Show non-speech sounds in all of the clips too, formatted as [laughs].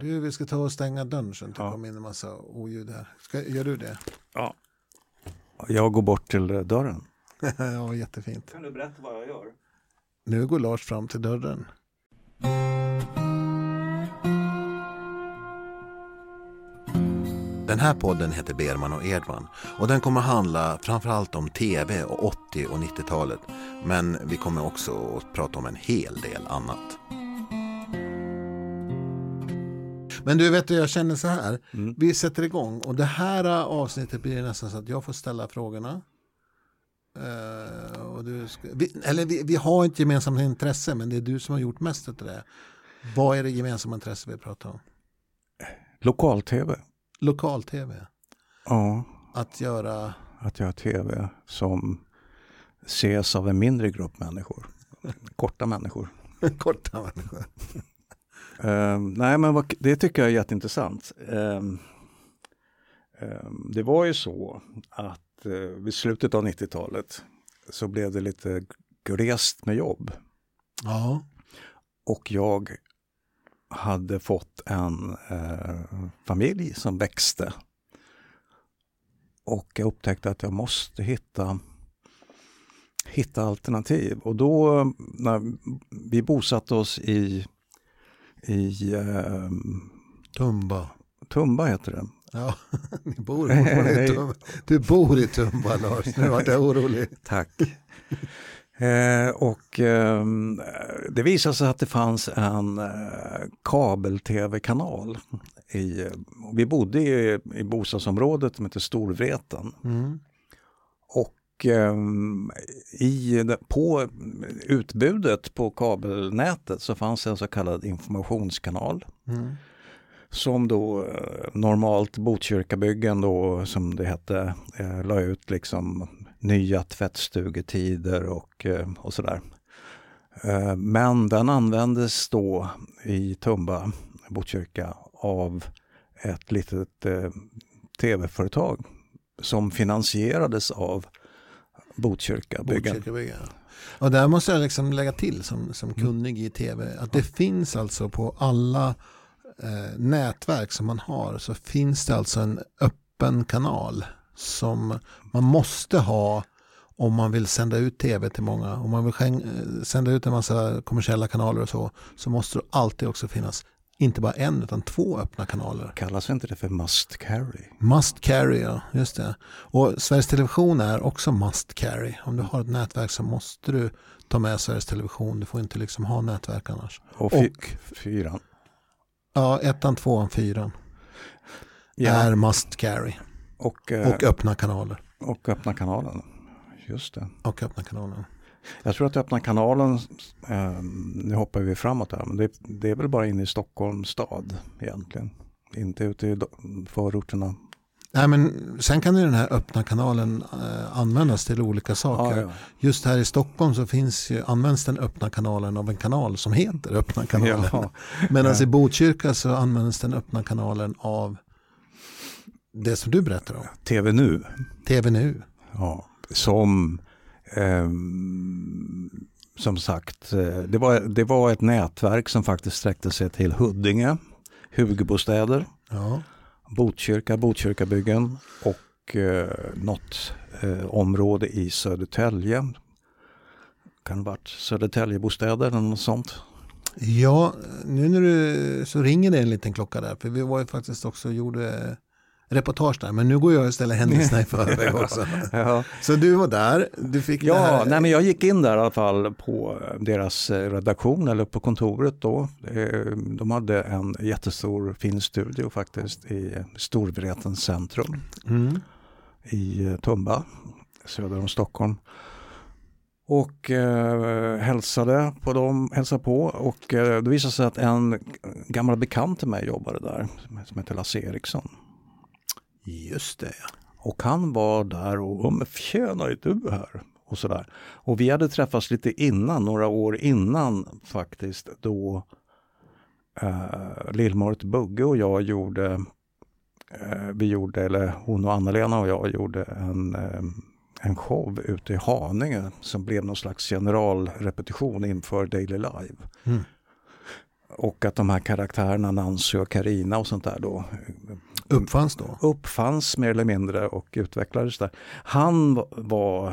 Du, vi ska ta och stänga dörren så det inte ja. kommer in en massa oljud här. Ska, gör du det? Ja. Jag går bort till dörren. [laughs] ja, jättefint. Kan du berätta vad jag gör? Nu går Lars fram till dörren. Den här podden heter Berman och Edman och den kommer handla framförallt om tv och 80 och 90-talet. Men vi kommer också att prata om en hel del annat. Men du vet, jag känner så här. Mm. Vi sätter igång och det här avsnittet blir nästan så att jag får ställa frågorna. Uh, och du ska, vi, eller vi, vi har ett gemensamt intresse men det är du som har gjort mest av det. Vad är det gemensamma intresse vi pratar om? Lokal-tv. Lokal-tv? Ja. Att göra? Att göra tv som ses av en mindre grupp människor. Korta människor. [laughs] Korta människor. Uh, nej men vad, det tycker jag är jätteintressant. Uh, det var ju så att eh, vid slutet av 90-talet så blev det lite glest med jobb. Ja. Och jag hade fått en eh, familj som växte. Och jag upptäckte att jag måste hitta, hitta alternativ. Och då när vi bosatte oss i, i eh, Tumba. Tumba heter det. Ja, [laughs] ni bor i [laughs] Tumba. Du bor i Tumba Lars, nu vart jag orolig. [laughs] Tack. Eh, och eh, det visade sig att det fanns en eh, kabel-tv-kanal. I, vi bodde i, i bostadsområdet som heter Storvreten. Mm. Ehm, i, på utbudet på kabelnätet så fanns en så kallad informationskanal. Mm som då eh, normalt Botkyrkabyggen då som det hette eh, la ut liksom nya tvättstugetider och, eh, och sådär. Eh, men den användes då i Tumba, Botkyrka, av ett litet tv-företag som finansierades av Botkyrkabyggen. Botkyrkabyggen. Och där måste jag liksom lägga till som, som mm. kunnig i tv att det finns alltså på alla eh, nätverk som man har så finns det alltså en öppen kanal som man måste ha om man vill sända ut tv till många. Om man vill eh, sända ut en massa kommersiella kanaler och så, så måste det alltid också finnas inte bara en utan två öppna kanaler. Kallas inte det för must carry? Must carry, ja. Just det. Och Sveriges Television är också must carry. Om du har ett nätverk så måste du ta med Sveriges Television. Du får inte liksom ha nätverk annars. Och, och fyran? Ja, ettan, tvåan, fyran. Ja. Är must carry. Och, eh, och öppna kanaler. Och öppna kanalen. Just det. Och öppna kanalen. Jag tror att öppna kanalen, eh, nu hoppar vi framåt här, men det, det, är väl bara inne i Stockholms stad egentligen. Inte ute i förorterna. Nej, men sen kan ju den här öppna kanalen eh, användas till olika saker. Ja, ja. Just här i Stockholm så finns ju, används den öppna kanalen av en kanal som heter öppna kanalen. Ja. [laughs] Medan i Botkyrka så används den öppna kanalen av det som du berättar om. TV Nu. TV Nu. Ja, som som sagt, eh, det var, det var ett nätverk som faktiskt sträckte sig till Huddinge, Hugbostäder, ja. Botkyrka, Botkyrkabyggen och eh, något eh, område i Södertälje. Kan det ha varit Södertäljebostäder eller något sånt? Ja, nu när du så ringer det en liten klocka där. För vi var ju faktiskt också och gjorde reportage där. Men nu går jag och ställer händelserna i [laughs] förväg också. ja. Så du var där, du fick ja, det här. Nej, men jag gick in där i alla fall på deras eh, redaktion eller på kontoret då. Eh, de hade en jättestor fin studio faktiskt i Storvretens centrum mm. i eh, Tumba, söder om Stockholm. Och eh, hälsade på dem, hälsade på och eh, det visade sig att en gammal bekant till mig jobbade där som heter Lasse Eriksson. Just det. Och han var där och, men tjena är du här? Och sådär. Och vi hade träffats lite innan, några år innan faktiskt, då eh, Lill-Marit Bugge och jag gjorde, eh, vi gjorde, eller hon och Anna-Lena och jag gjorde en, eh, en show ute i Haninge som blev någon slags generalrepetition inför Daily Live. Mm. och att de här karaktärerna Nancy och Karina och sånt där då Uppfanns då? Uppfanns mer eller mindre och utvecklades där. Han var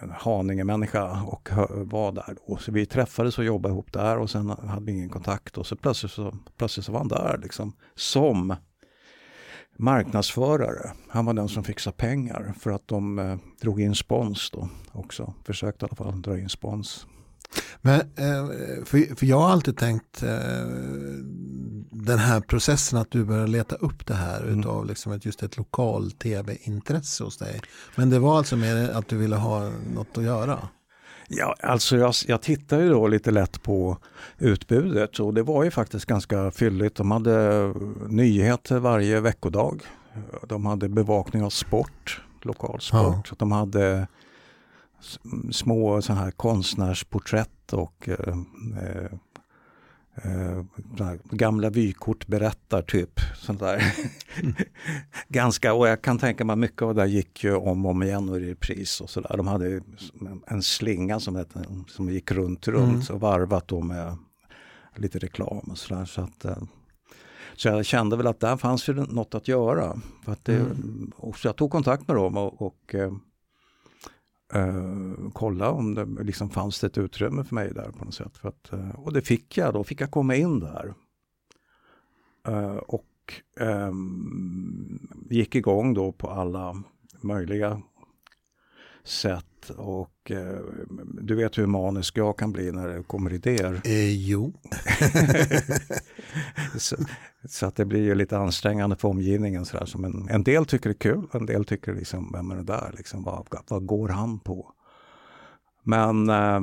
en Haninge-människa och var där då. Så vi träffades och jobbade ihop där och sen hade vi ingen kontakt och så plötsligt så, plötsligt så var han där liksom som marknadsförare. Han var den som fixade pengar för att de eh, drog in spons då också. Försökte i alla fall dra in spons. Men, eh, för, för jag har alltid tänkt eh, den här processen att du börjar leta upp det här mm. utav liksom just ett lokal tv-intresse hos dig. Men det var alltså mer att du ville ha något att göra? Ja, alltså jag, jag tittar ju då lite lätt på utbudet och det var ju faktiskt ganska fylligt. De hade nyheter varje veckodag. De hade bevakning av sport, lokalsport. Ja. De hade små så här konstnärsporträtt och eh, eh, eh gamla vykort berättar typ. Sånt där. Mm. [laughs] Ganska, och jag kan tänka mig mycket av det där gick ju om och om igen och i repris och sådär. De hade en slinga som, ett, som gick runt runt mm. och varvat då med lite reklam och sådär. Så, att, eh, så jag kände väl att där fanns ju något att göra. För att det, mm. och så jag tog kontakt med dem och, och eh, Uh, kolla om det liksom fanns det ett utrymme för mig där på något sätt. För att, uh, och det fick jag, då fick jag komma in där. Uh, och um, gick igång då på alla möjliga sätt och eh, du vet hur manisk jag kan bli när det kommer idéer. Eh, jo. [laughs] så, så, att det blir ju lite ansträngande för omgivningen. Så där. Så, men en del tycker det är kul, en del tycker liksom, vem är det där? Liksom, vad, vad går han på? Men eh,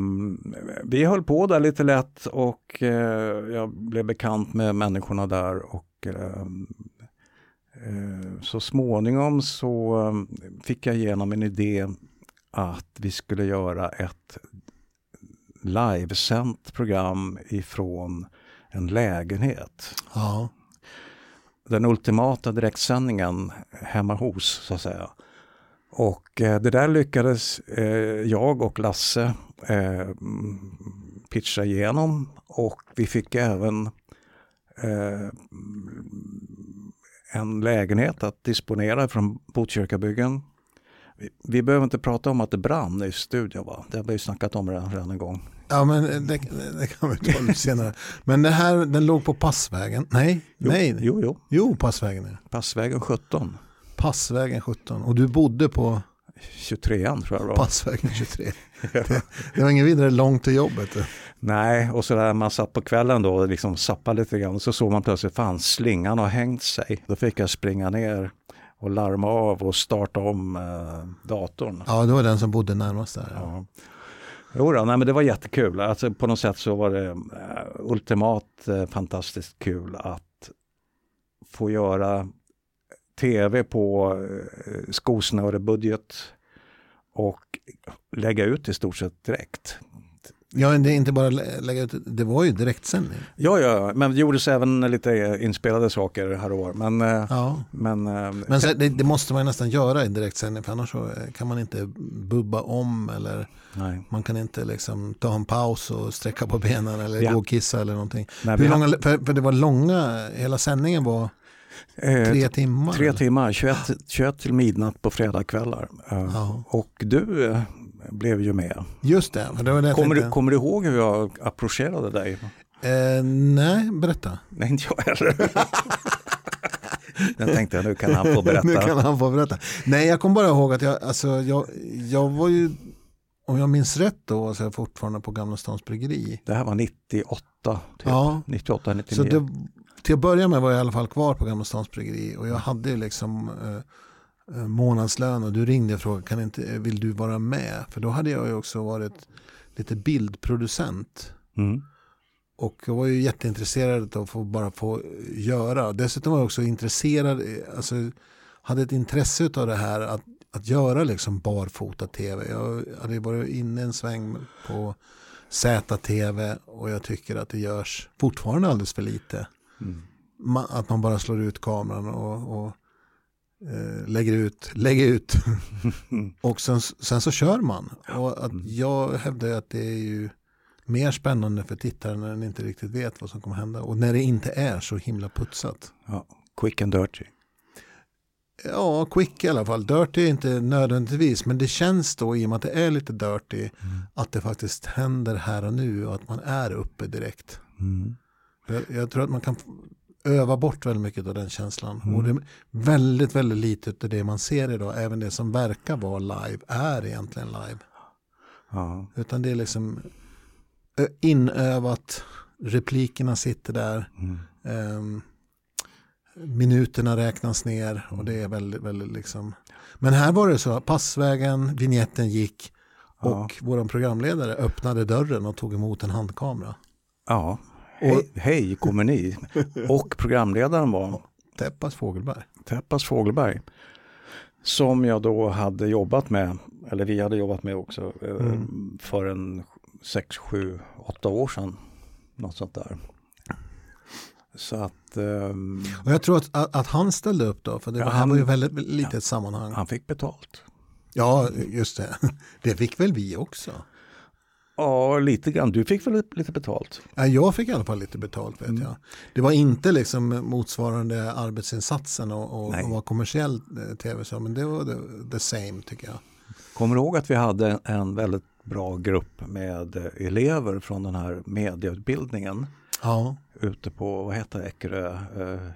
vi höll på där lite lätt och eh, jag blev bekant med människorna där och ehm, eh, så småningom så ehm, fick jag igenom en idé att vi skulle göra ett livesänt program ifrån en lägenhet. Ja. Den ultimata direktsändningen hemma hos så att säga. Och eh, det där lyckades eh, jag och Lasse eh, pitcha igenom och vi fick även eh, en lägenhet att disponera från Botkyrkabyggen vi, behöver inte prata om att det brann i studion va? Det har vi snackat om redan en gång. Ja men det, det kan vi ta lite senare. Men det här, den låg på Passvägen. Nej, jo, nej. Jo, jo. Jo, Passvägen. Passvägen 17. Passvägen 17. Och du bodde på? 23 tror jag var. Passvägen 23. [laughs] det, det var inget vidare långt till jobbet. Nej, och så där man satt på kvällen då och liksom sappade lite grann. Så såg man plötsligt, fan slingan har hängt sig. Då fick jag springa ner och larma av och starta om eh, datorn. Ja, det var den som bodde närmast där. Ja. Jo då, nej, men det var jättekul. Alltså, på något sätt så var det eh, ultimat eh, fantastiskt kul att få göra tv på eh, skosnörebudget och lägga ut i stort sett direkt. Ja, det är inte bara lägga ut, det var ju direktsändning. Ja, ja, men det gjordes även lite inspelade saker här och var. Men, eh, ja. men, eh, men så, det, det, måste man nästan göra i direktsändning, för annars så eh, kan man inte bubba om eller Nej. man kan inte liksom ta en paus och sträcka på benen eller ja. gå och kissa eller någonting. Nej, Hur långa, för, för det var långa, hela sändningen var Tre timmar? Tre timmar, 21, 21 till midnatt på fredagskvällar. Ja. Och du blev ju med. Just det. det, det kommer, du, kommer du ihåg hur jag approcherade dig? Eh, nej, berätta. Nej, inte jag heller. [laughs] jag tänkte nu kan han få berätta. nu kan han få berätta. Nej, jag kommer bara ihåg att jag, alltså, jag, jag var ju, om jag minns rätt då, så är jag fortfarande på Gamla Stans Bryggeri. Det här var 98, typ. ja. 98, 99. Så det, till att börja med var jag i alla fall kvar på Gamla Stans Bryggeri och jag hade liksom eh, Eh, månadslön och du ringde och frågade kan inte, eh, vill du vara med? För då hade jag ju också varit lite bildproducent. Mm. Och jag var ju jätteintresserad av att få bara få göra. Dessutom var jag också intresserad, eh, alltså hade ett intresse av det här att, att göra liksom barfota tv. Jag hade varit inne en sväng på ZTV och jag tycker att det görs fortfarande alldeles för lite. Mm. Man, att man bara slår ut kameran och, och eh, lägger ut, lägger ut [laughs] och sen, sen så kör man. Och att jag hävdar att det är ju mer spännande för tittaren när den inte riktigt vet vad som kommer hända. Och när det inte är så himla putsat. Ja, quick and dirty. Ja, quick i alla fall. Dirty är inte nödvändigtvis, men det känns då i och med att det är lite dirty Mm. att det faktiskt händer här och nu och att man är uppe direkt. Mm. Jag, jag tror att man kan öva bort väldigt mycket av den känslan. Mm. Och det är väldigt, väldigt lite av det man ser idag, även det som verkar vara live, är egentligen live. Ja. Utan det är liksom inövat, replikerna sitter där, Mm. ehm, minuterna räknas ner och det är väldigt, väldigt liksom. Men här var det så, passvägen, vignetten gick och vår programledare öppnade dörren och tog emot en handkamera. ja. Hej, hej, kommer ni? Och programledaren var Teppas Fågelberg. Teppas Fågelberg. Som jag då hade jobbat med, eller vi hade jobbat med också, eh, Mm. för en 6, 7, 8 år sedan. Något sånt där. Så att ehm, Och jag tror att, att, att han ställde upp då, för det Ja, var, han- han var ju väldigt litet sammanhang. han fick betalt. Ja, just det. [laughs] Det fick väl vi också. Ja, lite grann. Du fick väl lite betalt? Ja, Jag fick i alla fall lite betalt vet jag. Det var inte liksom motsvarande arbetsinsatsen och, och, och vara kommersiell eh, tv så, men det var the, the same tycker jag. Kommer du ihåg att vi hade en väldigt bra grupp med eh, elever från den här medieutbildningen Ja, ute på, vad heter Ekerö? Eh,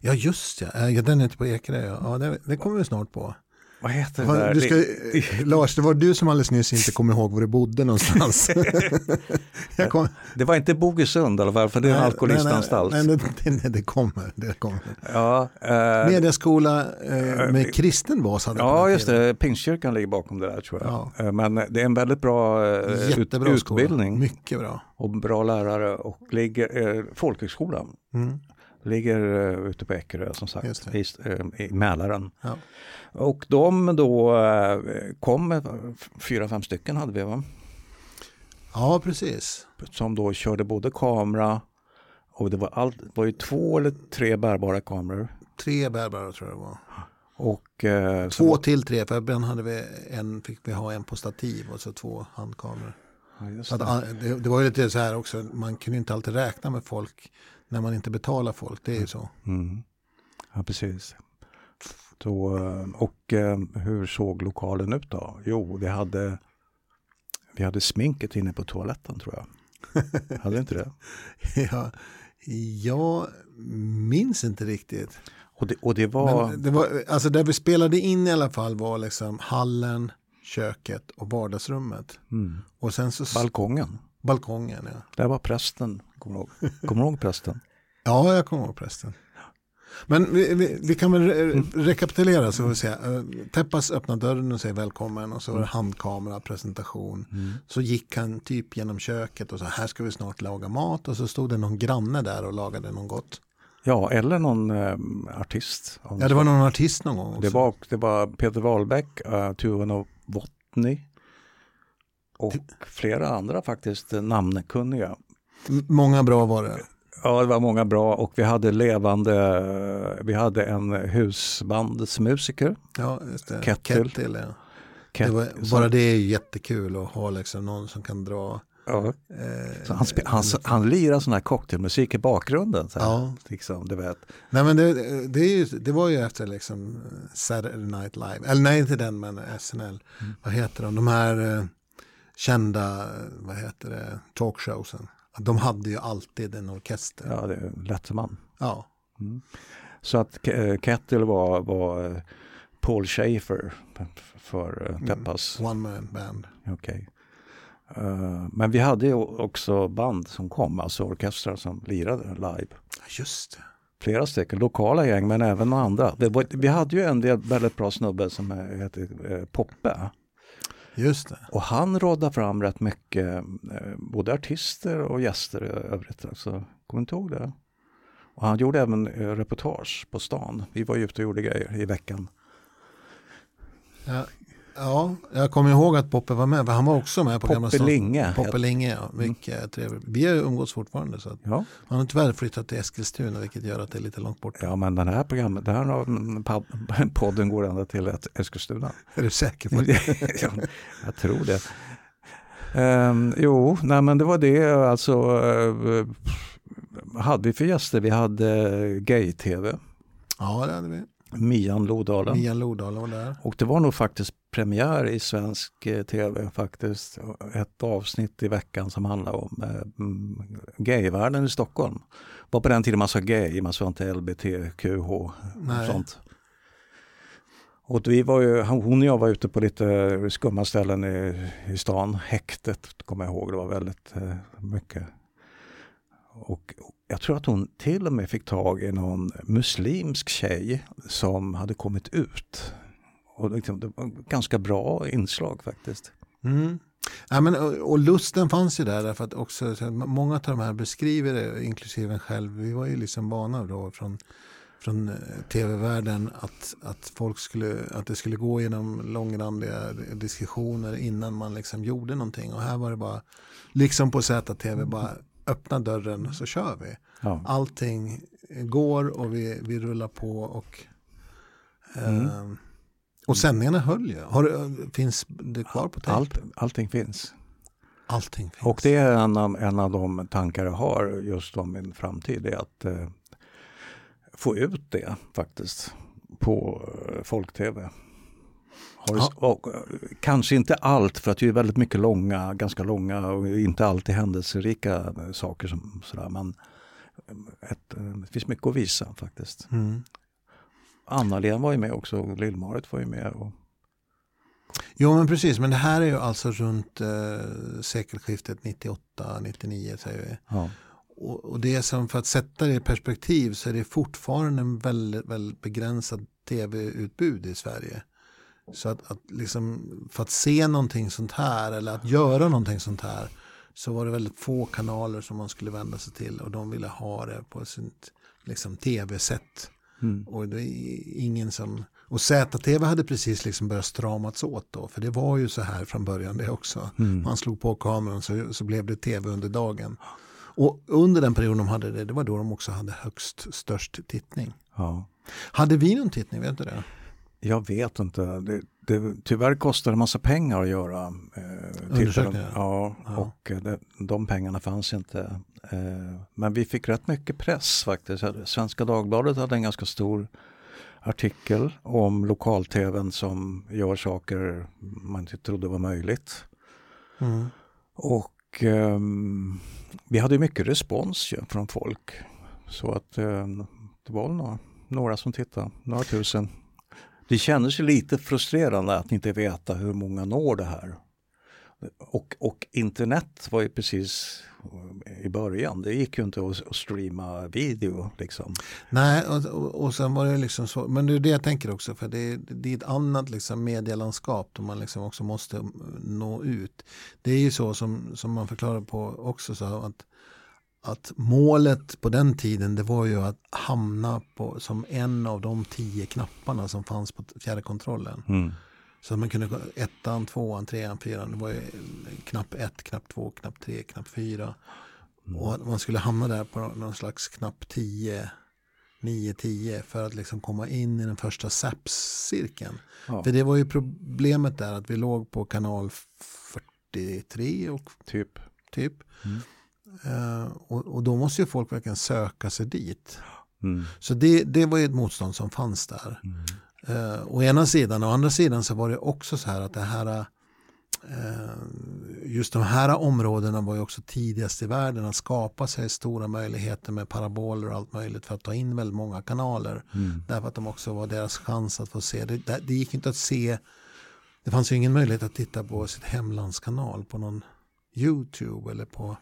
ja just ja. Den är ute på Ekerö. Ja det, det kommer vi snart på. Vad heter det där? Du ska, eh, Lars, det var du som alldeles nyss inte kom ihåg var du bodde någonstans. [laughs] kom, Det var inte Bogesund i alla fall, för det är en nej, alkoholistanstalt. Nej, nej, det, det, det kommer. Det kommer. Ja, eh, Mediaskola eh, med kristen bas hade ja, just det. Pingstkyrkan ligger bakom det där tror jag. Ja. Eh, Men det är en väldigt bra eh, ut, Jättebra skola. utbildning Mycket bra. och bra lärare och ligger, eh, folkhögskolan Mm. Ligger eh, ute på Ekerö som sagt, i, eh, i Mälaren. Ja. Och de då eh, kom, fyra, fem stycken hade vi va? ja, precis. Som då körde både kamera och det var, allt, det var ju två eller tre bärbara kameror. Tre bärbara tror jag det var. Och, eh, så- Två till tre, för ibland hade vi en, fick vi ha en på stativ och så två handkameror. Ja, Så att, det. ah, det, det var ju lite så här också, man kunde inte alltid räkna med folk när man inte betalar folk, det är ju så. Mm. Ja, precis. Eh, och eh, hur såg lokalen ut då? Jo, vi hade, vi hade sminket inne på toaletten tror jag. [laughs] hade inte det? Ja, jag minns inte riktigt. Och det, och det var... Men det var, alltså där vi spelade in i alla fall var liksom hallen, köket och vardagsrummet. Mm. Och sen så Balkongen. Balkongen. Ja. Där var prästen. Kommer du ihåg, kommer du ihåg prästen? [laughs] Ja, jag kommer ihåg prästen. Men vi, vi, vi kan väl re rekapitulera så vi säga. Eh, Teppas öppnar dörren och säger välkommen och så var det handkamera, presentation. Så gick han typ genom köket och sa här ska vi snart laga mat och så stod det någon granne där och lagade något gott. Ja, eller någon eh, artist. Ja, det var någon artist någon gång också. det, var, det var Peter Wahlbeck, uh, Tuve Novotny och flera andra faktiskt namnkunniga. Många bra var det. Ja, det var många bra och vi hade levande, vi hade en husbandsmusiker. Ja, just det. Kettle. Kettle ja. Ket- det var, bara det är jättekul att ha liksom någon som kan dra. ja, Eh, så han, spe, han, han lirar sån här cocktailmusik i bakgrunden. Så här, Ja. liksom, du vet. Nej men det, det, ju, det var ju efter liksom eh, Saturday Night Live. Eller nej inte den men SNL. Mm. Vad heter de? De här eh, kända, eh, vad heter det, talkshowsen. De hade ju alltid en orkester. Ja. Det är Letterman. ja. Så att eh, Kettle var, var eh, Paul Schaefer för Mm. uh, Peppas. One man band. Okej. Eh, men vi hade ju också band som kom, alltså orkestrar som lirade live. Just det. Flera stycken, lokala gäng men även andra. Var, vi hade ju en del väldigt bra snubbe som eh, hette eh, Poppe. Just det. Och han rådde fram rätt mycket, eh, både artister och gäster i övrigt. Alltså, kommer du inte ihåg det? Och han gjorde även eh, reportage på stan. Vi var ju ute och gjorde grejer i veckan. Ja, ja, jag kommer ihåg att Poppe var med. Han var också med på Gamla Poppe stan. Linge. Poppe Linge, ja. Mycket trevligt. Vi har umgåtts fortfarande. Så Ja. han har tyvärr flyttat till Eskilstuna vilket gör att det är lite långt bort. ja, men den här programmet, den här mm, pod- [laughs] podden går ända till Eskilstuna. [laughs] Är du säker på det? [laughs] ja, jag tror det. Um, jo, nej men det var det alltså. Uh, hade vi för gäster? Vi hade gay-tv. Ja, det hade vi. Mian Lodalen. Mian Lodalen var där. Och det var nog faktiskt premiär i svensk eh, tv faktiskt. Ett avsnitt i veckan som handlade om eh, gayvärlden i Stockholm. var på den tiden man sa gay, man sa inte LBTQH och sånt. Och vi var ju, hon och jag var ute på lite skumma ställen i, i stan. Häktet kommer jag ihåg, det var väldigt eh, mycket. Och jag tror att hon till och med fick tag i någon muslimsk tjej som hade kommit ut. Och liksom, det var ganska bra inslag faktiskt. Mm. Ja, men, och, och, lusten fanns ju där därför att också många av de här beskriver det, inklusive en själv. Vi var ju liksom vana då från, från eh, tv-världen att, att folk skulle, att det skulle gå genom långrandiga diskussioner innan man liksom gjorde någonting. Och här var det bara, liksom på ZTV, bara öppna dörren så kör vi. Ja. Allting går och vi, vi rullar på och mm. eh, och sändningarna höll ju. Har, finns det kvar på tejp? Allt, allting finns. Allting finns. Och det är en av, en av de tankar jag har just om min framtid. är att eh, få ut det faktiskt på eh, folk-tv. Ja. Och, eh, kanske inte allt för att det är väldigt mycket långa, ganska långa och inte alltid händelserika eh, saker. Som, sådär, men ett, det finns mycket att visa faktiskt. Mm. Anna-Lena var ju med också, Lill-Marit var ju med. Och... Jo men precis, men det här är ju alltså runt eh, sekelskiftet 98-99 säger vi. Ja. Och, och, det som, för att sätta det i perspektiv så är det fortfarande en väldigt, väldigt begränsad tv-utbud i Sverige. Så att, att liksom, för att se någonting sånt här eller att göra någonting sånt här så var det väldigt få kanaler som man skulle vända sig till och de ville ha det på sitt liksom, tv-sätt. Mm. Och det är ingen som... Och ZTV hade precis liksom börjat stramats åt då. För det var ju så här från början det också. Mm. Man slog på kameran så, så blev det tv under dagen. Och under den perioden de hade det, det var då de också hade högst störst tittning. Ja. Hade vi någon tittning, vet du det? Jag vet inte. Det, det, tyvärr kostar det massa pengar att göra eh, undersökningar. Ja, ja, och eh, det, de pengarna fanns inte. Eh, men vi fick rätt mycket press faktiskt. Svenska Dagbladet hade en ganska stor artikel om lokal-tvn som gör saker man inte trodde var möjligt. Mm. Och eh, vi hade mycket respons ju, från folk. Så att eh, det var några, några som tittade, några tusen. Det kändes ju lite frustrerande att inte veta hur många når det här. Och, och internet var ju precis i början. Det gick ju inte att, streama video. Liksom. Nej, och, och, sen var det liksom så. Men det är det jag tänker också. För det, det är ett annat liksom medielandskap där man liksom också måste nå ut. Det är ju så som, som man förklarar på också. Så att att målet på den tiden det var ju att hamna på, som en av de tio knapparna som fanns på fjärrkontrollen. Mm. Så man kunde ettan, tvåan, trean, fyran. Det var ju knapp ett, knapp två, knapp tre, knapp fyra. Mm. Och man skulle hamna där på någon slags knapp tio, nio, tio för att liksom komma in i den första SAPS-cirkeln. Ja. För det var ju problemet där att vi låg på kanal 43 och typ. typ. Mm. Uh, och, och, då måste ju folk verkligen söka sig dit. Mm. Så det, det var ju ett motstånd som fanns där. Mm. Uh, å ena sidan, å andra sidan så var det också så här att det här uh, just de här områdena var ju också tidigast i världen att skapa sig stora möjligheter med paraboler och allt möjligt för att ta in väldigt många kanaler. Mm. Därför att de också var deras chans att få se. Det, det gick inte att se, det fanns ju ingen möjlighet att titta på sitt hemlandskanal på någon YouTube eller på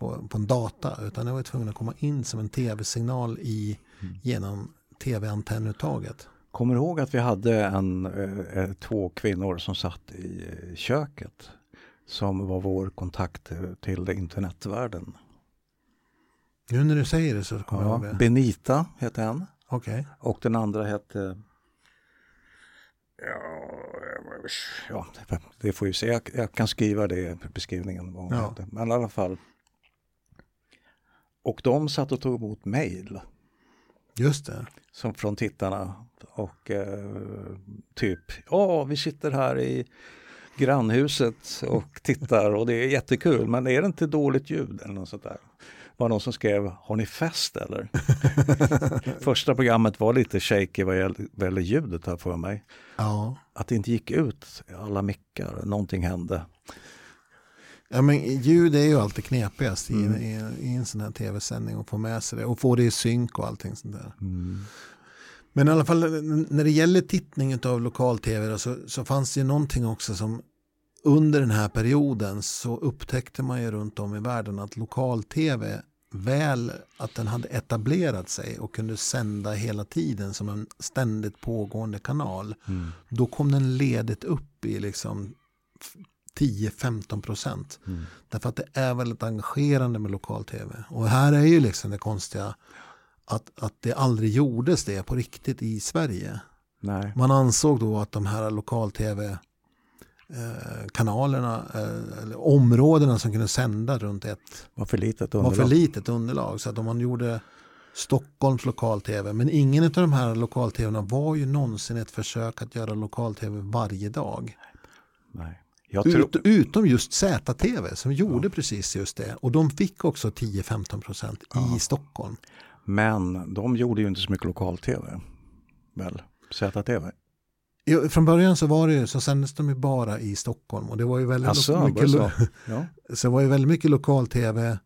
på, på en data utan jag var tvungen att komma in som en tv-signal i, mm. genom tv-antennuttaget. Kommer du ihåg att vi hade en, eh, två kvinnor som satt i köket som var vår kontakt till internetvärlden? Nu när du säger det så kommer ja, jag ihåg det. Benita hette en. Okay. Och den andra hette Ja, det får ju se. Jag, jag kan skriva det i beskrivningen. Ja. Men i alla fall. Och de satt och tog emot mejl. Just det. Som från tittarna. Och eh, typ, ja vi sitter här i grannhuset och tittar och det är jättekul men är det inte dåligt ljud eller något sånt där? var någon som skrev, har ni fest eller? [laughs] Första programmet var lite shaky vad gäller ljudet här för mig. Ja. Att det inte gick ut alla mickar, någonting hände. Ja, men ljud är ju alltid knepigast mm. i, i, i, en sån här tv-sändning och få med sig det och få det i synk och allting sånt där. Mm. Men i alla fall när det gäller tittning av lokal-tv så, så fanns det ju någonting också som under den här perioden så upptäckte man ju runt om i världen att lokal-tv väl att den hade etablerat sig och kunde sända hela tiden som en ständigt pågående kanal. Mm. Då kom den ledigt upp i liksom 10-15 procent. Mm. Därför att det är väldigt engagerande med lokal-tv. Och här är ju liksom det konstiga att, att det aldrig gjordes det på riktigt i Sverige. Nej. Man ansåg då att de här lokal-tv Eh, kanalerna, eh, eller områdena som kunde sända runt ett var för litet underlag. Var för litet underlag. Så att om man gjorde Stockholms lokal-tv, men ingen av de här lokal-tvna var ju någonsin ett försök att göra lokal-tv varje dag. Nej. Ut, utom just ZTV som gjorde ja. precis just det. Och de fick också 10-15 procent ja. i Stockholm. Men de gjorde ju inte så mycket lokal-tv. Väl, ZTV? Från början så var det så sändes de ju bara i Stockholm och det var ju väldigt alltså, mycket, [laughs] så. Ja. så det var ju väldigt mycket lokal-tv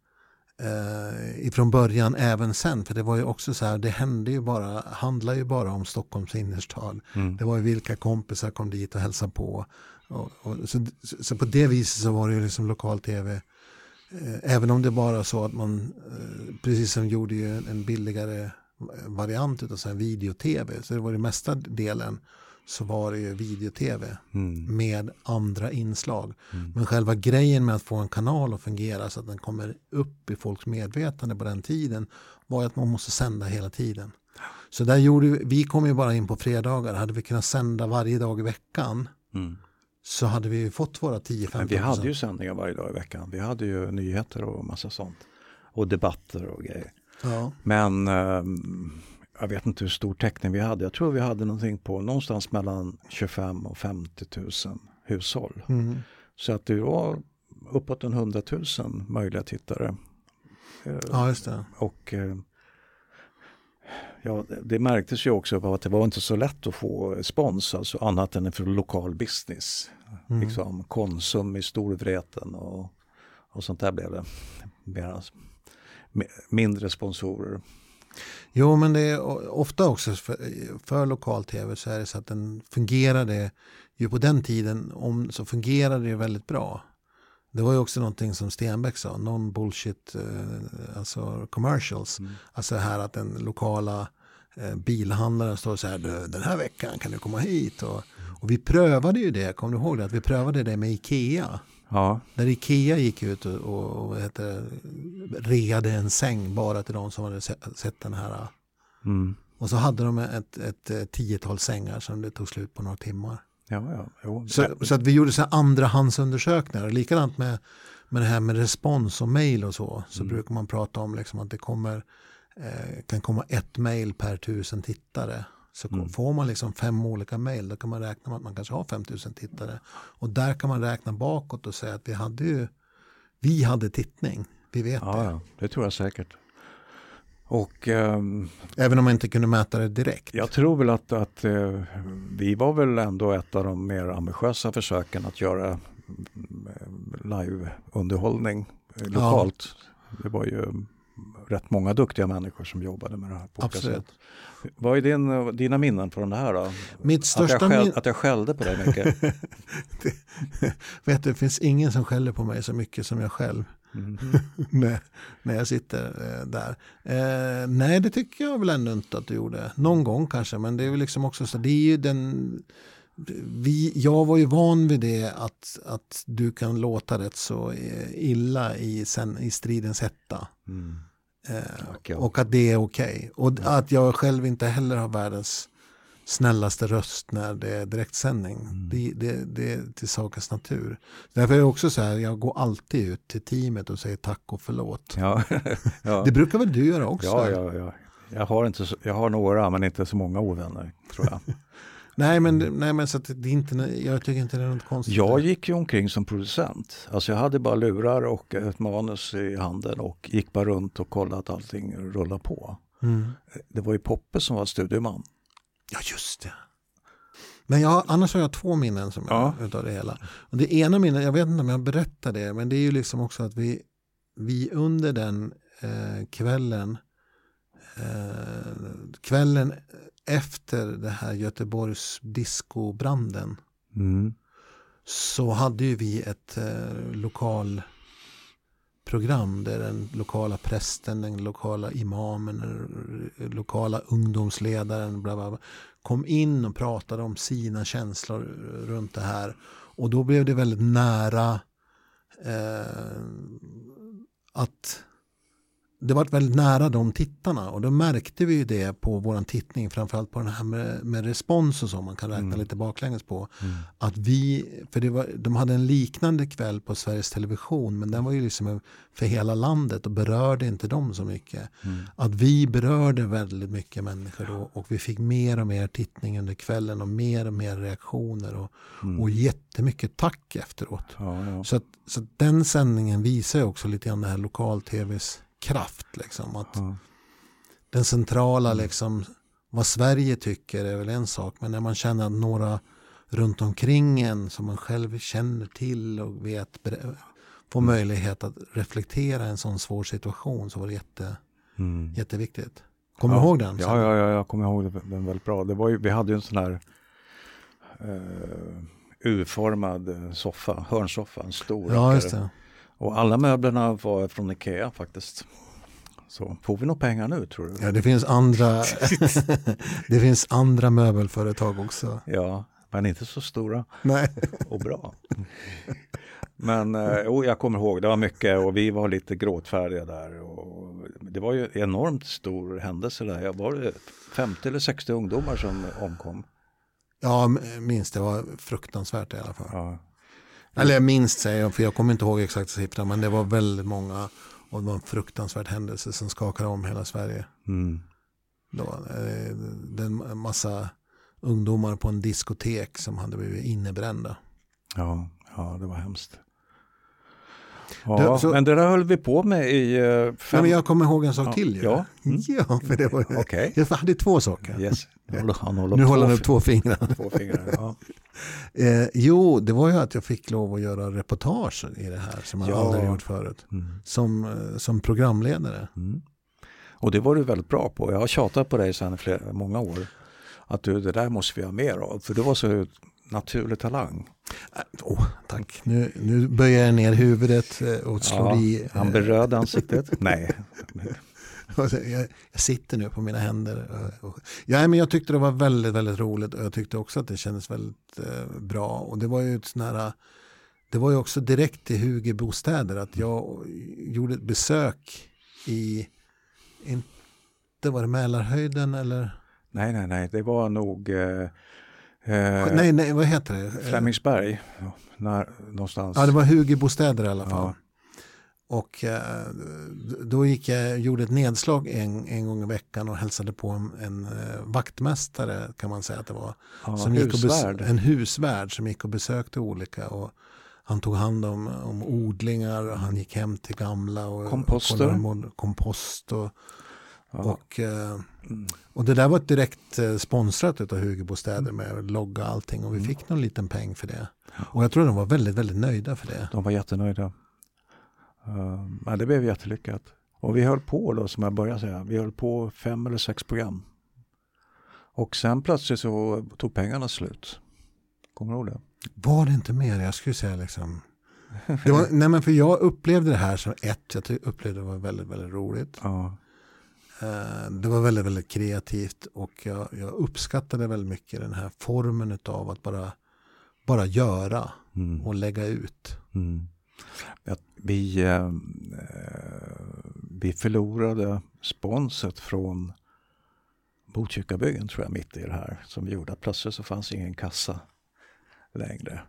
eh, ifrån början även sen. För det var ju också så här, det hände ju bara, handlade ju bara om Stockholms innerstad. Mm. Det var ju vilka kompisar kom dit och hälsade på. Och, och, så, så på det viset så var det ju liksom lokal-tv. Eh, även om det bara så att man, eh, precis som gjorde ju en billigare variant av video-tv. Så det var det mesta delen så var det ju video-tv mm. med andra inslag. Mm. Men själva grejen med att få en kanal att fungera så att den kommer upp i folks medvetande på den tiden var att man måste sända hela tiden. Så där gjorde vi, vi kom ju bara in på fredagar. Hade vi kunnat sända varje dag i veckan mm. Så hade vi fått våra 10-15 Men vi hade ju sändningar varje dag i veckan. Vi hade ju nyheter och massa sånt. Och debatter och grejer. Ja. Men um, jag vet inte hur stor täckning vi hade. Jag tror vi hade någonting på någonstans mellan 25 och 50 000 hushåll. Mm. Så att det var uppåt en 100 000 möjliga tittare. Ja, just det. Och eh, ja, det märktes ju också på att det var inte så lätt att få spons, alltså annat än för lokal business. Mm. Liksom Konsum i Storvreten och, och sånt där blev det. Mindre sponsorer. Jo, men det är ofta också för, för lokal-tv så är det så att den fungerade ju på den tiden om, så fungerade det väldigt bra. Det var ju också någonting som Stenbeck sa, non-bullshit, eh, alltså commercials. Mm. Alltså här att den lokala bilhandlaren står så här, den här veckan kan du komma hit. Och, och vi prövade ju det, kommer du ihåg det? Att vi prövade det med Ikea. Ja. Där Ikea gick ut och, och, och heter, reade en säng bara till de som hade sett den här. Mm. Och så hade de ett, ett, ett tiotal sängar som det tog slut på några timmar. Ja, ja, jo. Så, så att vi gjorde så här andrahandsundersökningar. Likadant med, med det här med respons och mail och så. Så mm. brukar man prata om liksom att det kommer, eh, kan komma ett mail per tusen tittare. Så mm. får man liksom fem olika mejl, då kan man räkna med att man kanske har 5000 tittare. Och där kan man räkna bakåt och säga att vi hade ju, vi hade tittning. Vi vet ja, det. Ja, det tror jag säkert. Och, um, Även om man inte kunde mäta det direkt. Jag tror väl att, att uh, vi var väl ändå ett av de mer ambitiösa försöken att göra uh, liveunderhållning uh, lokalt. Ja. Det var ju rätt många duktiga människor som jobbade med det här. På Absolut. Sätt. Vad är din, dina minnen från det här då? Mitt största att, jag skäll, att jag skällde på dig mycket? [laughs] det, vet du, det finns ingen som skäller på mig så mycket som jag själv. Mm. [laughs] när, när jag sitter eh, där. Eh, nej, det tycker jag väl ändå inte att du gjorde. Någon gång kanske, men det är väl liksom också så. Det är ju den... Vi, jag var ju van vid det att, att du kan låta rätt så eh, illa i, sen, i stridens hetta. Mm. Eh, och att det är okej. Okay. Och att jag själv inte heller har världens snällaste röst när det är direktsändning. Mm. Det, det, det är till sakens natur. Därför är det också så här, jag går alltid ut till teamet och säger tack och förlåt. Ja, [laughs] ja. Det brukar väl du göra också? Ja, ja, ja. Jag, har inte så, jag har några men inte så många ovänner tror jag. [laughs] Nej men, nej, men så det är inte, jag tycker inte det är något konstigt. Jag gick ju omkring som producent. Alltså jag hade bara lurar och ett manus i handen och gick bara runt och kollade att allting rullade på. Mm. Det var ju Poppe som var studieman. Ja just det. Men jag, annars har jag två minnen som Ja. jag, utav det hela. Och det ena minnet, jag vet inte om jag berättar det, men det är ju liksom också att vi, vi under den eh, kvällen, eh, kvällen efter det här Göteborgs discobranden Mm. så hade ju vi ett eh, lokal program där den lokala prästen, den lokala imamen, den lokala ungdomsledaren bla bla bla, kom in och pratade om sina känslor runt det här. Och då blev det väldigt nära eh, att det var väldigt nära de tittarna och då märkte vi ju det på våran tittning, framförallt på den här med, med respons och så, man kan räkna Mm. lite baklänges på. Mm. Att vi, för det var, de hade en liknande kväll på Sveriges Television men den var ju liksom för hela landet och berörde inte dem så mycket. Mm. Att vi berörde väldigt mycket människor då och vi fick mer och mer tittning under kvällen och mer och mer reaktioner och, Mm. och jättemycket tack efteråt. Ja, ja. Så, att, så att den sändningen visar ju också lite grann det här lokal-tvs kraft. Liksom, att Ja. den centrala, liksom, vad Sverige tycker är väl en sak. Men när man känner att några runt omkring en som man själv känner till och vet får möjlighet att reflektera en sån svår situation så var det jätte, Mm. jätteviktigt. Kommer ja. du ihåg den? Ja, ja, ja, jag kommer ihåg den väldigt bra. Det var ju, vi hade ju en sån här eh, U-formad eh, soffa, hörnsoffa, en stor. ja just det. Och alla möblerna var från Ikea faktiskt. Så får vi nog pengar nu tror du? Ja, det finns andra, [laughs] [laughs] det finns andra möbelföretag också. Ja, men inte så stora Nej. och bra. Men jo, jag kommer ihåg, det var mycket och vi var lite gråtfärdiga där. Och det var ju enormt stor händelse där. Jag var det 50 eller 60 ungdomar som omkom. Ja, minst det var fruktansvärt i alla fall. Ja. Eller minst säger jag, för jag kommer inte ihåg exakta siffran, men det var väldigt många och det var en fruktansvärd händelse som skakade om hela Sverige. Mm. Då, eh, det är en massa ungdomar på en diskotek som hade blivit innebrända. Ja, ja, det var hemskt. Ja, så- men det där höll vi på med i eh, Nej, fem... men jag kommer ihåg en sak Ja, till. ju. ja. Mm. [laughs] ja, för det var Okej, Jag hade två saker. yes. Nu håller han håller Nu håller han två, upp två fingrar. fi- två fingrar. [laughs] Ja. [laughs] Eh, jo, det var ju att jag fick lov att göra reportage i det här som jag Ja. aldrig gjort förut. Mm. Som, eh, som programledare. Mm. Och det var du väldigt bra på. Jag har tjatat på dig sedan flera, många år. Att du, det där måste vi ha mer av. För du var så naturlig talang. Äh, Åh, tack. Nu, nu böjer jag ner huvudet eh, och slår Ja, i. Han eh, i ansiktet. [laughs] Nej. jag, sitter nu på mina händer. eh, Ja, men jag tyckte det var väldigt, väldigt roligt och jag tyckte också att det kändes väldigt bra. Och det var ju ett sån här, det var ju också direkt till Hugo bostäder att jag gjorde ett besök i, inte var det Mälarhöjden eller? Nej, nej, nej. Det var nog eh, eh, nej, nej, vad heter det? Flemingsberg. Ja, när, någonstans. Ja, det var Hugo bostäder i alla fall. Ja. Och eh, då gick jag, gjorde ett nedslag en, en gång i veckan och hälsade på en, en eh, vaktmästare kan man säga att det var. ja, som gick och en husvärd som gick och besökte olika. Och han tog hand om, om odlingar och han gick hem till gamla. Och Komposter. mådde- kompost och, Ja. och, eh, Mm. och det där var ett direkt eh, sponsrat av Hugo bostäder med logga och allting. Och vi fick någon liten peng för det. Och jag tror de var väldigt, väldigt nöjda för det. De var jättenöjda. Uh, men det blev jättelyckat. Och vi höll på då, som jag började säga, vi höll på fem eller sex program. Och sen plötsligt så tog pengarna slut. Kommer du ihåg det? Var det inte mer? Jag skulle säga liksom. Var, nej men för jag upplevde det här som ett, jag upplevde det var väldigt, väldigt roligt. Ja. Eh, Det var väldigt, väldigt kreativt och jag, jag uppskattade väldigt mycket den här formen av att bara, bara göra Mm. och lägga ut. Mm. Vi, eh, vi förlorade sponset från Botkyrkabyggen tror jag mitt i det här som gjorde att plötsligt så fanns ingen kassa längre.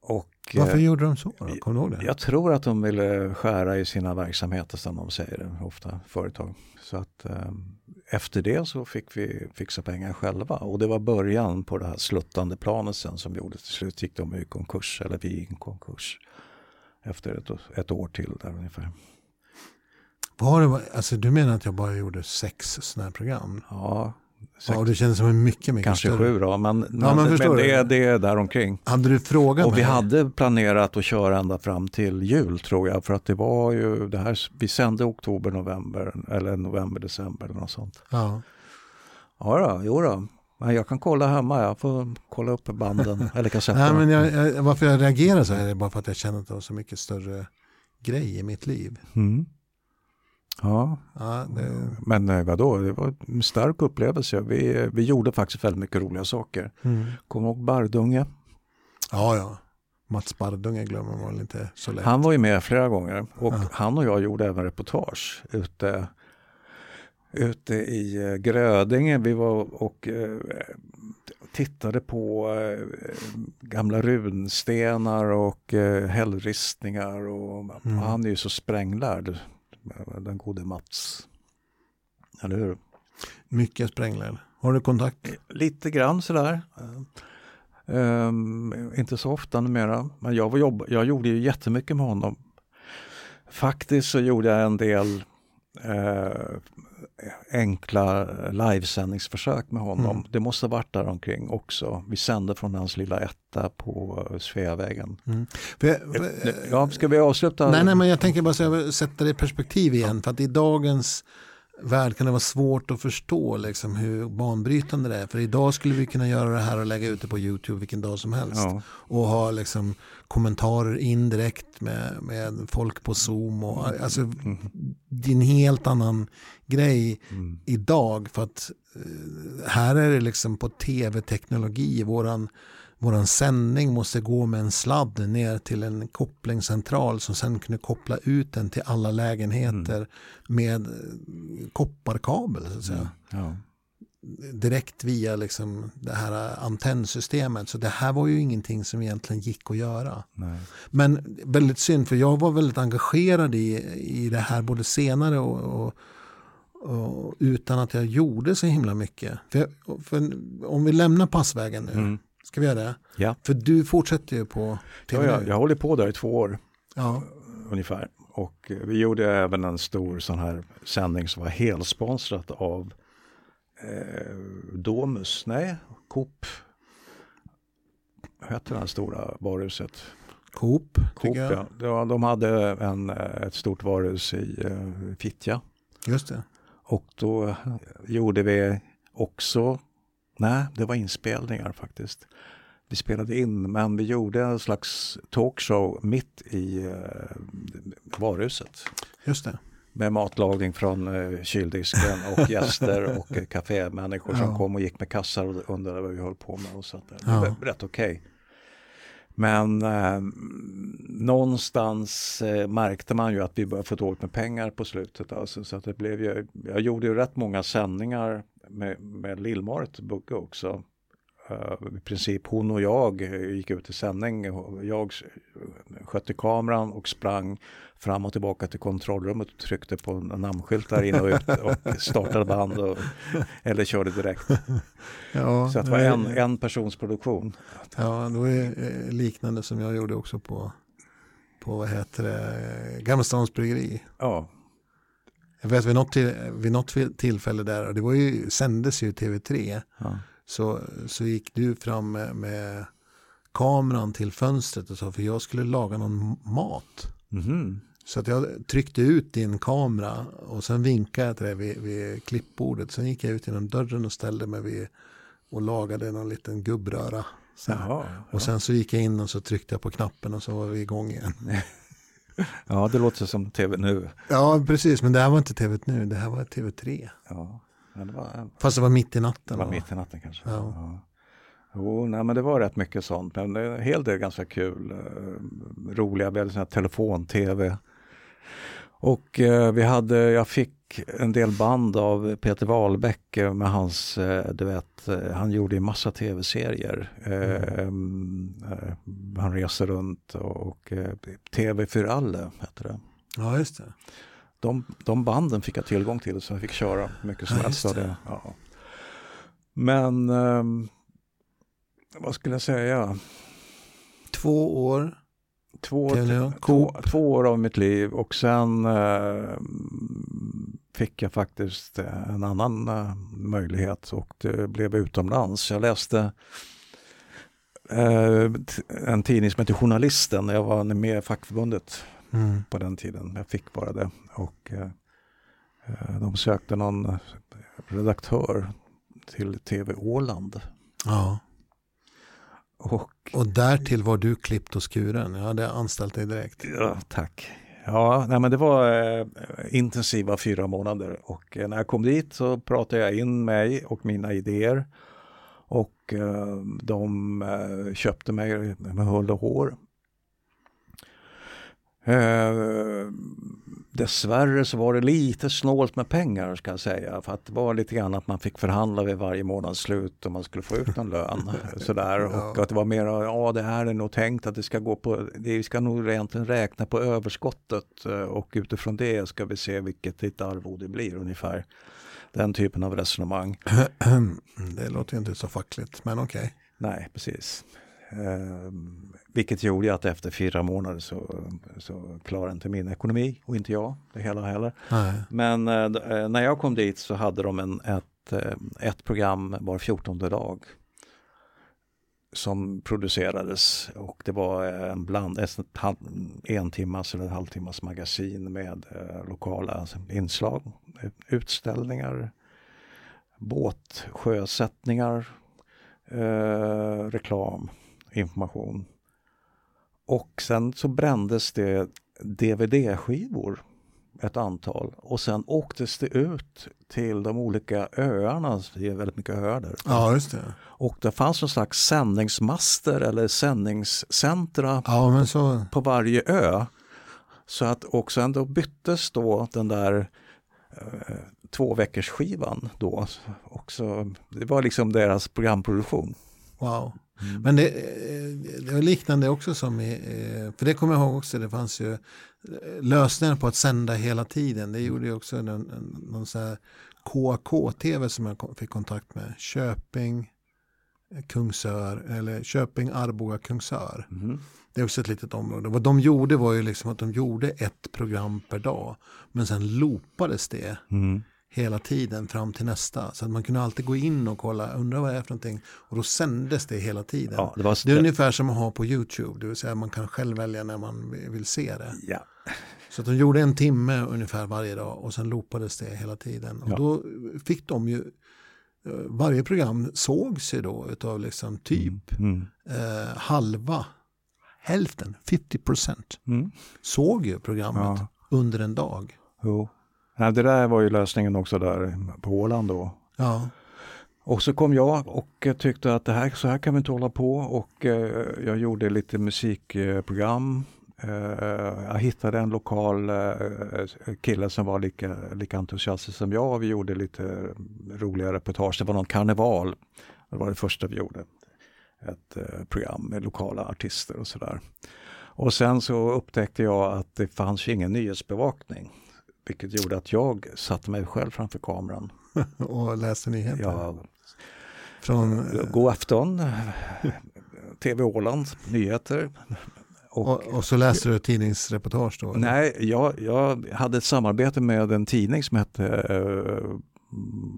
Och, Varför gjorde de så? Då? Kommer du ihåg det? Jag tror att de ville skära i sina verksamheter som de säger det ofta, företag. Så att eh, efter det så fick vi fixa pengar själva och det var början på det här sluttande planet sen som gjorde. Till slut gick de i konkurs, eller vi i konkurs efter ett, ett år till där ungefär. Var det, alltså, du menar att jag bara gjorde sex sådana här program? Ja, Ja, och det känns som en mycket, mycket Kanske större. sju då, men, Ja, men, men det, det är däromkring. Hade du frågat Och vi hade planerat att köra ända fram till jul tror jag. För att det var ju det här, vi sände oktober, november eller november, december eller något sånt. Ja. Ja då, jo då. Men jag kan kolla hemma, jag får kolla upp banden [laughs] eller kassetterna. Nej, men jag, jag, varför jag reagerar så här är bara för att jag känner att det var så mycket större grej i mitt liv. Mm. Ja, Ja, det, men eh, vadå, det var en stark upplevelse. Vi, vi gjorde faktiskt väldigt mycket roliga saker. mm. Kommer du ihåg Bardunge? ja, ja. Mats Bardunge glömmer man väl inte så lätt. Han var ju med flera gånger och Ja. han och jag gjorde även reportage ute, ute i eh, Grödinge. Vi var och eh, tittade på eh, gamla runstenar och eh, hällristningar. Och, Mm. och han är ju så spränglärd, den gode Mats. Eller hur? Mycket spränglar. Har du kontakt? Lite grann sådär. Um, inte så ofta numera. Men jag, var jobb, jag gjorde ju jättemycket med honom. Faktiskt så gjorde jag en del eh, enkla livesändningsförsök med honom. Mm. Det måste varit där omkring också. Vi sände från hans lilla etta på eh, Sveavägen. Mm. Jag, Ja, ska vi avsluta? nej, nej, men jag tänker bara så sätta det i perspektiv igen. För att i dagens värld kan det vara svårt att förstå liksom, hur banbrytande det är. För idag skulle vi kunna göra det här och lägga ut det på YouTube vilken dag som helst. Ja. Och ha liksom, kommentarer indirekt med, med folk på Zoom. Och, alltså, det är en helt annan grej Mm. idag. För att eh, här är det liksom på tv-teknologi. Våran, våran sändning måste gå med en sladd ner till en kopplingscentral som sen kunde koppla ut den till alla lägenheter med eh, kopparkabel. Så att säga. Ja. Direkt via liksom det här antennsystemet. Så det här var ju ingenting som egentligen gick att göra. Nej. Men väldigt synd för jag var väldigt engagerad i, i det här både senare och, och, utan att jag gjorde så himla mycket. För, för om vi lämnar passvägen nu, Mm. Ska vi göra det? Ja. För du fortsätter ju på Ja, TV jag, nu. jag håller på där i två år. Ja. ungefär. Och eh, vi gjorde även en stor sån här sändning som var helsponsrat av eh, Domus, nej, Coop. Vad hette det här stora varuhuset? Coop, Coop, jag. ja. ja. De hade en, eh, ett stort varuhus i eh, Fittja. Just det. Och då gjorde vi också, nej det var inspelningar faktiskt. Vi spelade in men vi gjorde en slags talkshow mitt i eh, varuhuset. Just det. Med matlagning från eh, kyldisken och [laughs] gäster och eh, kafémänniskor som Ja. kom och gick med kassar och undrade vad vi höll på med. Och där. Det Ja. var rätt okej. Men eh, någonstans eh, märkte man ju att vi började få dåligt med pengar på slutet. Alltså, så att det blev ju, jag gjorde ju rätt många sändningar med, med Lill-Marit Bugge också. Eh, I princip hon och jag gick ut i sändning. Jag skötte kameran och sprang fram och tillbaka till kontrollrummet och tryckte på en namnskylt där inne och ut [laughs] och startade band och, eller körde direkt. [laughs] Ja, Så det var en, en persons produktion. Ja, det var eh, liknande som jag gjorde också på, på vad heter det, Gamla Stans Bryggeri. Ja, Jag vet vid något, till, vid något till- tillfälle där, och det var ju, sändes ju i TV3, ja. så, så gick du fram med, med kameran till fönstret och sa, för jag skulle laga någon mat. Mhm. Så att jag tryckte ut din kamera och sen vinkade jag till dig vid, vid klippbordet. Sen gick jag ut genom dörren och ställde mig vid och lagade någon liten gubbröra. Jaha, ja. Och sen så gick jag in och så tryckte jag på knappen och så var vi igång igen. [laughs] ja, det låter som tv nu. Ja, precis. Men det här var inte TV nu. Det här var TV3. Ja, det var, Fast det var mitt i det natten. var va? mitt i natten kanske. Ja. Ja. Jo, nej, men det var rätt mycket sånt. Men en hel del ganska kul. Eh, roliga, vi hade sån telefon-tv. Och eh, vi hade, jag fick en del band av Peter Wahlbeck med hans, eh, du vet, eh, han gjorde en massa tv-serier. Mm, eh, han reser runt och, och TV för alla heter det. Ja, just det. de, de banden fick jag tillgång till så jag fick köra mycket som helst. av det. Ja. Men ehm, vad skulle jag säga? Två år. Två, två, två år av mitt liv och sen eh, fick jag faktiskt eh, en annan eh, möjlighet och det blev utomlands. Jag läste eh, en tidning som heter Journalisten. Jag var med i fackförbundet Mm. på den tiden. Jag fick bara det. Och de sökte någon redaktör till TV Åland. Ja. Och Och därtill var du klippt och skuren. Jag hade anställt dig direkt. Ja, tack. Ja, nej, men det var eh, intensiva fyra månader och eh, när jag kom dit så pratade jag in mig och mina idéer och eh, de eh, köpte mig eh, med hull och hår. Eh, dessvärre så var det lite snålt med pengar ska jag säga. För att det var lite grann att man fick förhandla vid varje månads slut om man skulle få ut en lön. [laughs] sådär. Och Ja. att det var mer, ja det här är nog tänkt att det ska gå på, det- vi ska nog egentligen räkna på överskottet eh, och utifrån det ska vi se vilket ditt arvode blir ungefär. Den typen av resonemang. [clears throat] Det låter ju inte så fackligt, men okej. Nej, precis. Eh, vilket gjorde att efter fyra månader så, så klarade inte min ekonomi och inte jag det hela heller. Nej. Men eh, eh, när jag kom dit så hade de en, ett, eh, ett program var fjortonde dag som producerades och det var eh, en bland, ett halv, en timmas eller en halvtimmas magasin med eh, lokala alltså, inslag, utställningar, båtsjösättningar, eh, reklam, information. Och sen så brändes det DVD-skivor ett antal och sen åktes det ut till de olika öarna, det är väldigt mycket öar där. Ja, just det. Och det fanns en slags sändningsmaster eller sändningscentra Ja, så. på varje ö. Så att och sen då byttes då den där eh, två veckors skivan då. Också, det var liksom deras programproduktion. Wow. Men det, eh, det var liknande också som i, eh, för det kommer jag ihåg också, det fanns ju eh, lösningar på att sända hela tiden. Det gjorde ju också någon, någon sån här KK-TV som jag fick kontakt med. Köping, Kungsör, eller Köping, Arboga, Kungsör. Det är också ett litet område. Vad de gjorde var ju liksom att de gjorde ett program per dag. Men sen loopades det hela tiden fram till nästa. Så att man kunde alltid gå in och kolla, undra vad det är för någonting. Och då sändes det hela tiden. Ja, det var Det är ungefär som att ha på YouTube, det vill säga man kan själv välja när man vill se det. Ja. Så att de gjorde en timme ungefär varje dag och sen loopades det hela tiden. Och Ja. då fick de ju, eh, varje program sågs ju då utav liksom typ Mm. eh, halva, hälften, 50% Mm. såg ju programmet Ja. under en dag. Jo. Ja, det där var ju lösningen också där på Åland då. Ja, Och så kom jag och tyckte att det här, så här kan vi inte hålla på och eh, jag gjorde lite musikprogram. Eh, jag hittade en lokal eh, kille som var lika, lika entusiastisk som jag. Vi gjorde lite roliga reportage. Det var någon karneval. Det var det första vi gjorde. Ett eh, program med lokala artister och sådär. Och sen så upptäckte jag att det fanns ingen nyhetsbevakning. Vilket gjorde att jag satte mig själv framför kameran. [laughs] och läste nyheter. Jag Från, eh, God afton, TV Åland, nyheter. Och, och, och så läste du tidningsreportage då? eller? nej, jag, jag hade ett samarbete med en tidning som hette eh,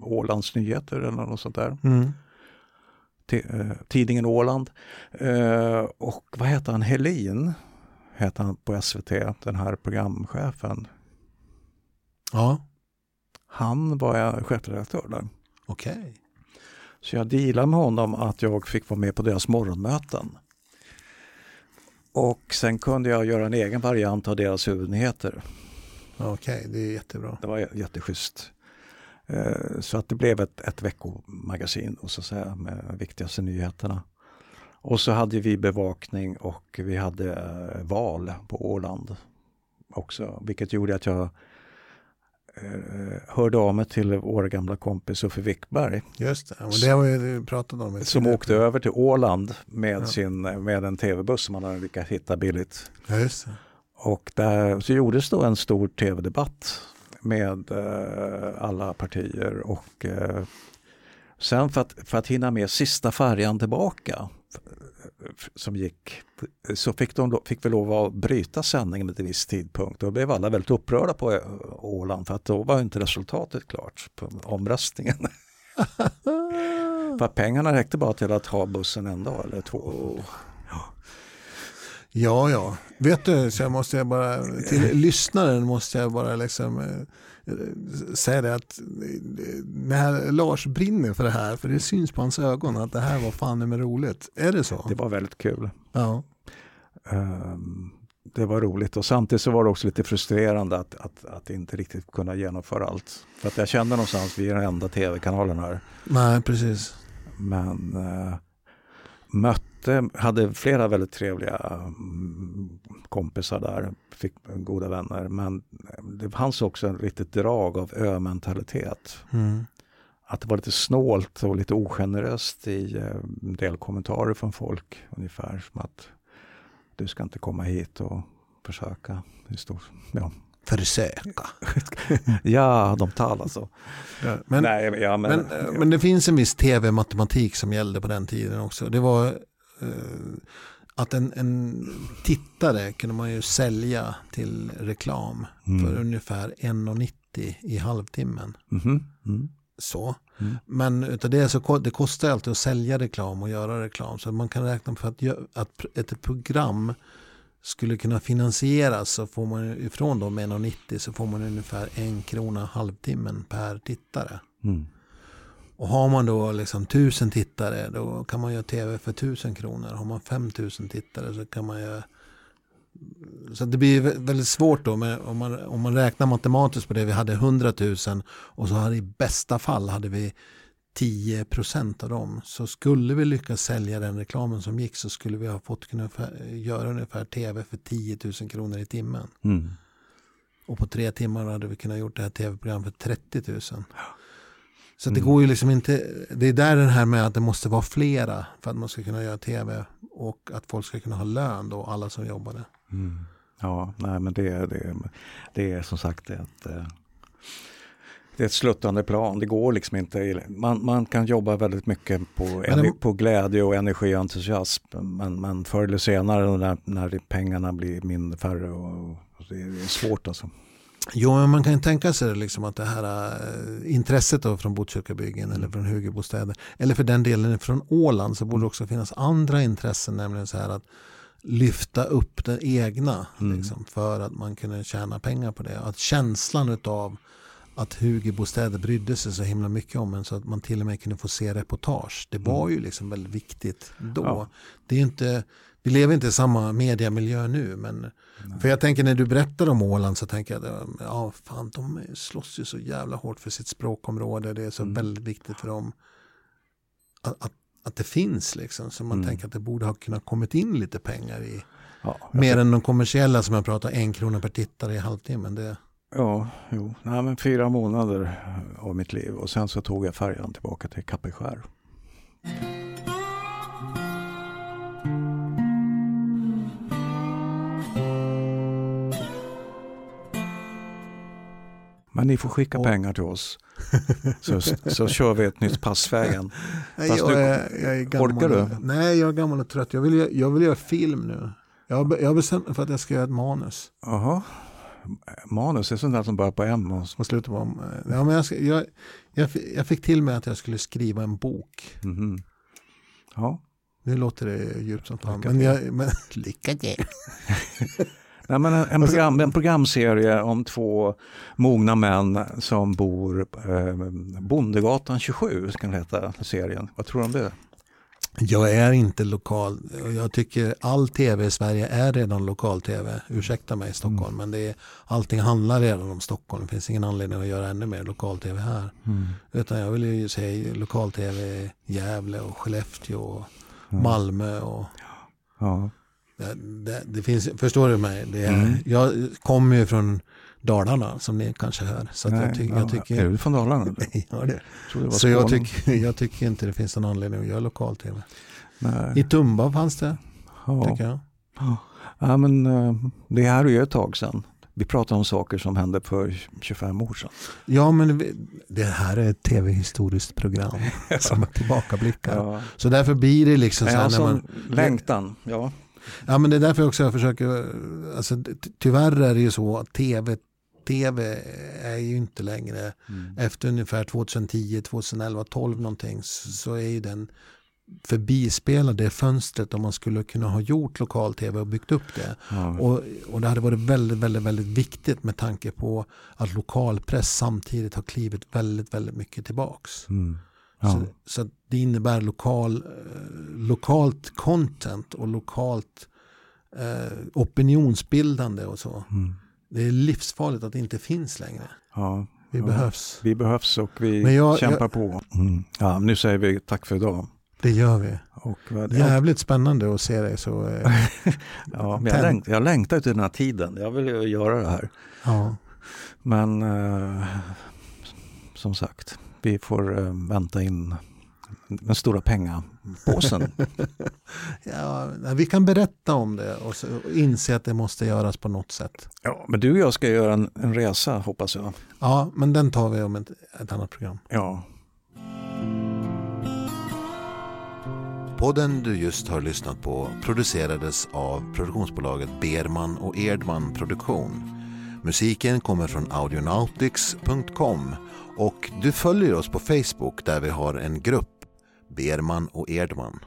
Ålands Nyheter eller något sånt där. Mm. Eh, tidningen Åland. Eh, och vad heter han, Helin? Heter han på SVT, den här programchefen. Ja, Han var jag chefredaktör där. okej. Så jag dealade med honom att jag fick vara med på deras morgonmöten. Och sen kunde jag göra en egen variant av deras huvudnyheter. Okej, det är jättebra. Det var jätteschysst. Eh, Så att det blev ett, ett veckomagasin och så säga, med de viktigaste nyheterna. Och så hade vi bevakning och vi hade eh, val på Åland också. Vilket gjorde att jag hörde av mig till vår gamla kompis Uffe Wickberg. Just det, och det har vi pratat om. Som tidigare åkte över till Åland med, Ja. sin, med en tv-buss som han hade lyckats hitta billigt. Ja, just det. Och där så gjordes då en stor tv-debatt med alla partier och sen för att, för att hinna med sista färjan tillbaka som gick så fick, de, fick vi lov att bryta sändningen med en viss tidpunkt. Då blev alla väldigt upprörda på Åland för att då var inte resultatet klart på omröstningen. [laughs] för pengarna räckte bara till att ha bussen en dag eller två. Ja. ja, ja. Vet du, så jag måste bara, till [laughs] lyssnaren måste jag bara liksom eh, säga det att när Lars brinner för det här, för det syns på hans ögon att det här var fan med roligt. Är det så? Det var väldigt kul. Ja. Um, det var roligt och samtidigt så var det också lite frustrerande att, att, att inte riktigt kunna genomföra allt. För att jag kände någonstans, vi är den enda tv-kanalen här. Nej, precis. Men uh, mötte, hade flera väldigt trevliga um, kompisar där, fick goda vänner. Men det fanns också en riktigt drag av ö-mentalitet. Mm. Att det var lite snålt och lite ogeneröst i en del kommentarer från folk. Ungefär som att du ska inte komma hit och försöka. I [laughs] ja. Försöka. [laughs] ja, de talar så. Ja, men, Nej, ja, men, men, ja. men, det finns en viss tv-matematik som gällde på den tiden också. Det var eh, att en, en, tittare kunde man ju sälja till reklam mm. för ungefär 1,90 i halvtimmen. Mm. Mm. Så. Mm. Men utav det så det kostar alltid att sälja reklam och göra reklam. Så man kan räkna för att, att ett program skulle kunna finansieras så får man ifrån de 1,90 så får man ungefär en krona halvtimmen per tittare. Mm. Och har man då liksom tusen tittare då kan man göra tv för tusen kronor. Har man 5000 tittare så kan man göra så det blir väldigt svårt då med, om, man, om man räknar matematiskt på det. Vi hade 100 000 och så hade i bästa fall hade vi 10 procent av dem. Så skulle vi lyckas sälja den reklamen som gick så skulle vi ha fått kunna göra ungefär tv för 10 000 kronor i timmen. Mm. Och på tre timmar hade vi kunnat gjort det här tv-programmet för 30 000. Så det mm. går ju liksom inte, det är där den här med att det måste vara flera för att man ska kunna göra tv och att folk ska kunna ha lön då, alla som jobbade. Mm. Ja, nej men det, det, det är som sagt ett, eh, det är ett sluttande plan. Det går liksom inte. Man, man kan jobba väldigt mycket på, det... på glädje och energi och entusiasm. Men, men förr eller senare när, när pengarna blir mindre, färre och, och det är svårt alltså. Jo, men man kan ju tänka sig liksom att det här äh, intresset då från Botkyrkabyggen mm. eller från Hugebostäder eller för den delen från Åland så borde det också finnas andra intressen, nämligen så här att lyfta upp det egna mm. liksom, för att man kunde tjäna pengar på det. Att känslan av att Hugebostäder brydde sig så himla mycket om en så att man till och med kunde få se reportage. Det var mm. ju liksom väldigt viktigt då. Ja. Det är inte, vi lever inte i samma mediamiljö nu men Nej. för jag tänker när du berättar om Åland så tänker jag ja fan de slåss ju så jävla hårt för sitt språkområde. Det är så mm. väldigt viktigt för dem att, att att det finns liksom. Så man mm. tänker att det borde ha kunnat kommit in lite pengar i. Ja, mer än de kommersiella som jag pratar, en krona per tittare i halvtimmen. Det... Ja, jo. Nej, men fyra månader av mitt liv och sen så tog jag färjan tillbaka till Kapellskär. Men ni får skicka och. pengar till oss. Så, så kör vi ett nytt Passvägen. [laughs] Nej, jag, du, är, jag är gammal, orkar du? Nej, jag är gammal och trött. Jag vill, jag vill göra film nu. Jag har, jag har bestämt mig för att jag ska göra ett manus. Jaha. Manus är sånt där som börjar på M och slutar på M. Ja, men jag, ska, jag, jag, jag, fick till mig att jag skulle skriva en bok. Mm -hmm. Ja. Nu låter det djupt som fan. Men, jag, men lycka till. [laughs] Nej, men en, en, program, en programserie om två mogna män som bor eh, Bondegatan 27, kan det heta serien. Vad tror du om det? Jag är inte lokal. Jag tycker all tv i Sverige är redan lokal-tv. Ursäkta mig Stockholm, mm. men det är, allting handlar redan om Stockholm. Det finns ingen anledning att göra ännu mer lokal-tv här. Mm. Utan jag vill ju se lokal-tv i Gävle och Skellefteå och mm. Malmö. Och, ja. Det, det, det, finns, förstår du mig? Det mm. Jag kommer ju från Dalarna som ni kanske hör. Så Nej, jag, ty, ja, jag tycker, är du från Dalarna? [laughs] ja, det. det så jag tycker, jag tycker inte det finns någon anledning att göra lokal-tv. I Tumba fanns det, ja. tycker jag. Ja, men eh, det här är ju ett tag sedan. Vi pratar om saker som hände för 25 år sedan. Ja, men det här är ett tv-historiskt program [laughs] som tillbakablickar. Ja. Så därför blir det liksom så här när man... Längtan, ja. Ja, men det är därför jag också försöker, alltså, tyvärr är det ju så att tv tv är ju inte längre, mm. efter ungefär 2010, 2011, 12 någonting så är ju den förbispelad det fönstret om man skulle kunna ha gjort lokal-tv och byggt upp det. Ja. Och, och det hade varit väldigt, väldigt, väldigt viktigt med tanke på att lokalpress samtidigt har klivit väldigt, väldigt mycket tillbaks. Mm. Ja. Så, så, det innebär lokal, eh, lokalt content och lokalt eh, opinionsbildande och så. Mm. Det är livsfarligt att det inte finns längre. Ja, vi ja. behövs. Vi behövs och vi jag, kämpar jag, på. Mm. Ja, nu säger vi tack för idag. Det gör vi. Och, Jävligt spännande att se dig så. Eh, [laughs] ja, jag, längt, jag längtar till den här tiden. Jag vill göra det här. Ja. Men eh, som sagt, vi får eh, vänta in den stora pengapåsen. [laughs] ja, vi kan berätta om det och, så, och inse att det måste göras på något sätt. Ja, men du och jag ska göra en, en resa hoppas jag. Ja, men den tar vi om ett, ett annat program. Ja. Podden du just har lyssnat på producerades av produktionsbolaget Berman och Erdman Produktion. Musiken kommer från audionautics.com och du följer oss på Facebook där vi har en grupp Berman och Erdman.